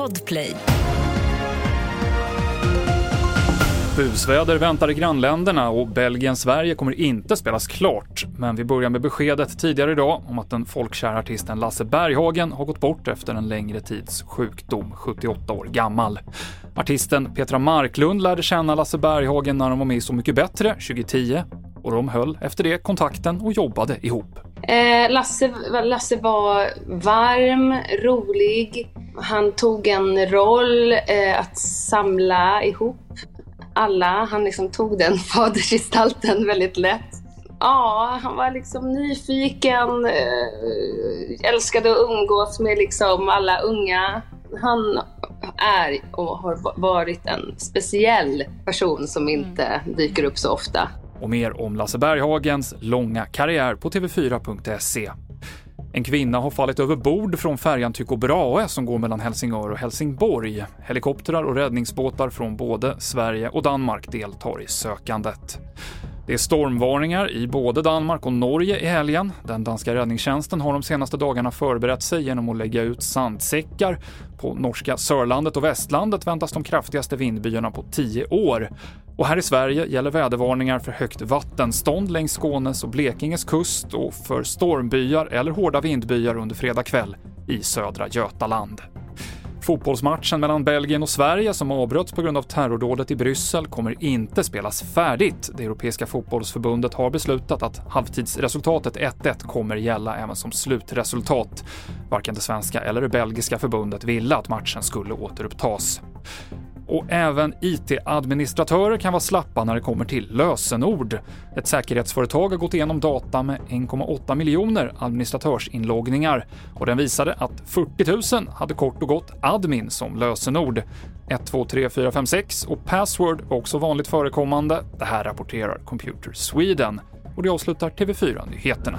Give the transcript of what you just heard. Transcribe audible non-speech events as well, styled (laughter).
Podplay. Busväder väntar i grannländerna och Belgien-Sverige kommer inte spelas klart. Men vi börjar med beskedet tidigare idag om att den folkkära artisten Lasse Berghagen har gått bort efter en längre tids sjukdom, 78 år gammal. Artisten Petra Marklund lärde känna Lasse Berghagen när de var med i Så mycket bättre 2010 och de höll efter det kontakten och jobbade ihop. Eh, Lasse, Lasse var varm, rolig. Han tog en roll eh, att samla ihop alla. Han liksom tog den (laughs) fadersgestalten väldigt lätt. Ja, han var liksom nyfiken, eh, älskade att umgås med liksom alla unga. Han är och har varit en speciell person som inte dyker upp så ofta. Och mer om Lasse Berghagens långa karriär på tv4.se. En kvinna har fallit över bord från färjan Tycho Brahe som går mellan Helsingör och Helsingborg. Helikoptrar och räddningsbåtar från både Sverige och Danmark deltar i sökandet. Det är stormvarningar i både Danmark och Norge i helgen. Den danska räddningstjänsten har de senaste dagarna förberett sig genom att lägga ut sandsäckar. På norska Sörlandet och Västlandet väntas de kraftigaste vindbyarna på tio år. Och här i Sverige gäller vädervarningar för högt vattenstånd längs Skånes och Blekinges kust och för stormbyar eller hårda vindbyar under fredag kväll i södra Götaland. Fotbollsmatchen mellan Belgien och Sverige som avbröts på grund av terrordådet i Bryssel kommer inte spelas färdigt. Det Europeiska fotbollsförbundet har beslutat att halvtidsresultatet 1-1 kommer gälla även som slutresultat. Varken det svenska eller det belgiska förbundet ville att matchen skulle återupptas. Och även IT-administratörer kan vara slappa när det kommer till lösenord. Ett säkerhetsföretag har gått igenom data med 1,8 miljoner administratörsinloggningar och den visade att 40 000 hade kort och gott admin som lösenord. 1, 2, 3, 4, 5, 6 och password var också vanligt förekommande. Det här rapporterar Computer Sweden. Och det avslutar TV4-nyheterna.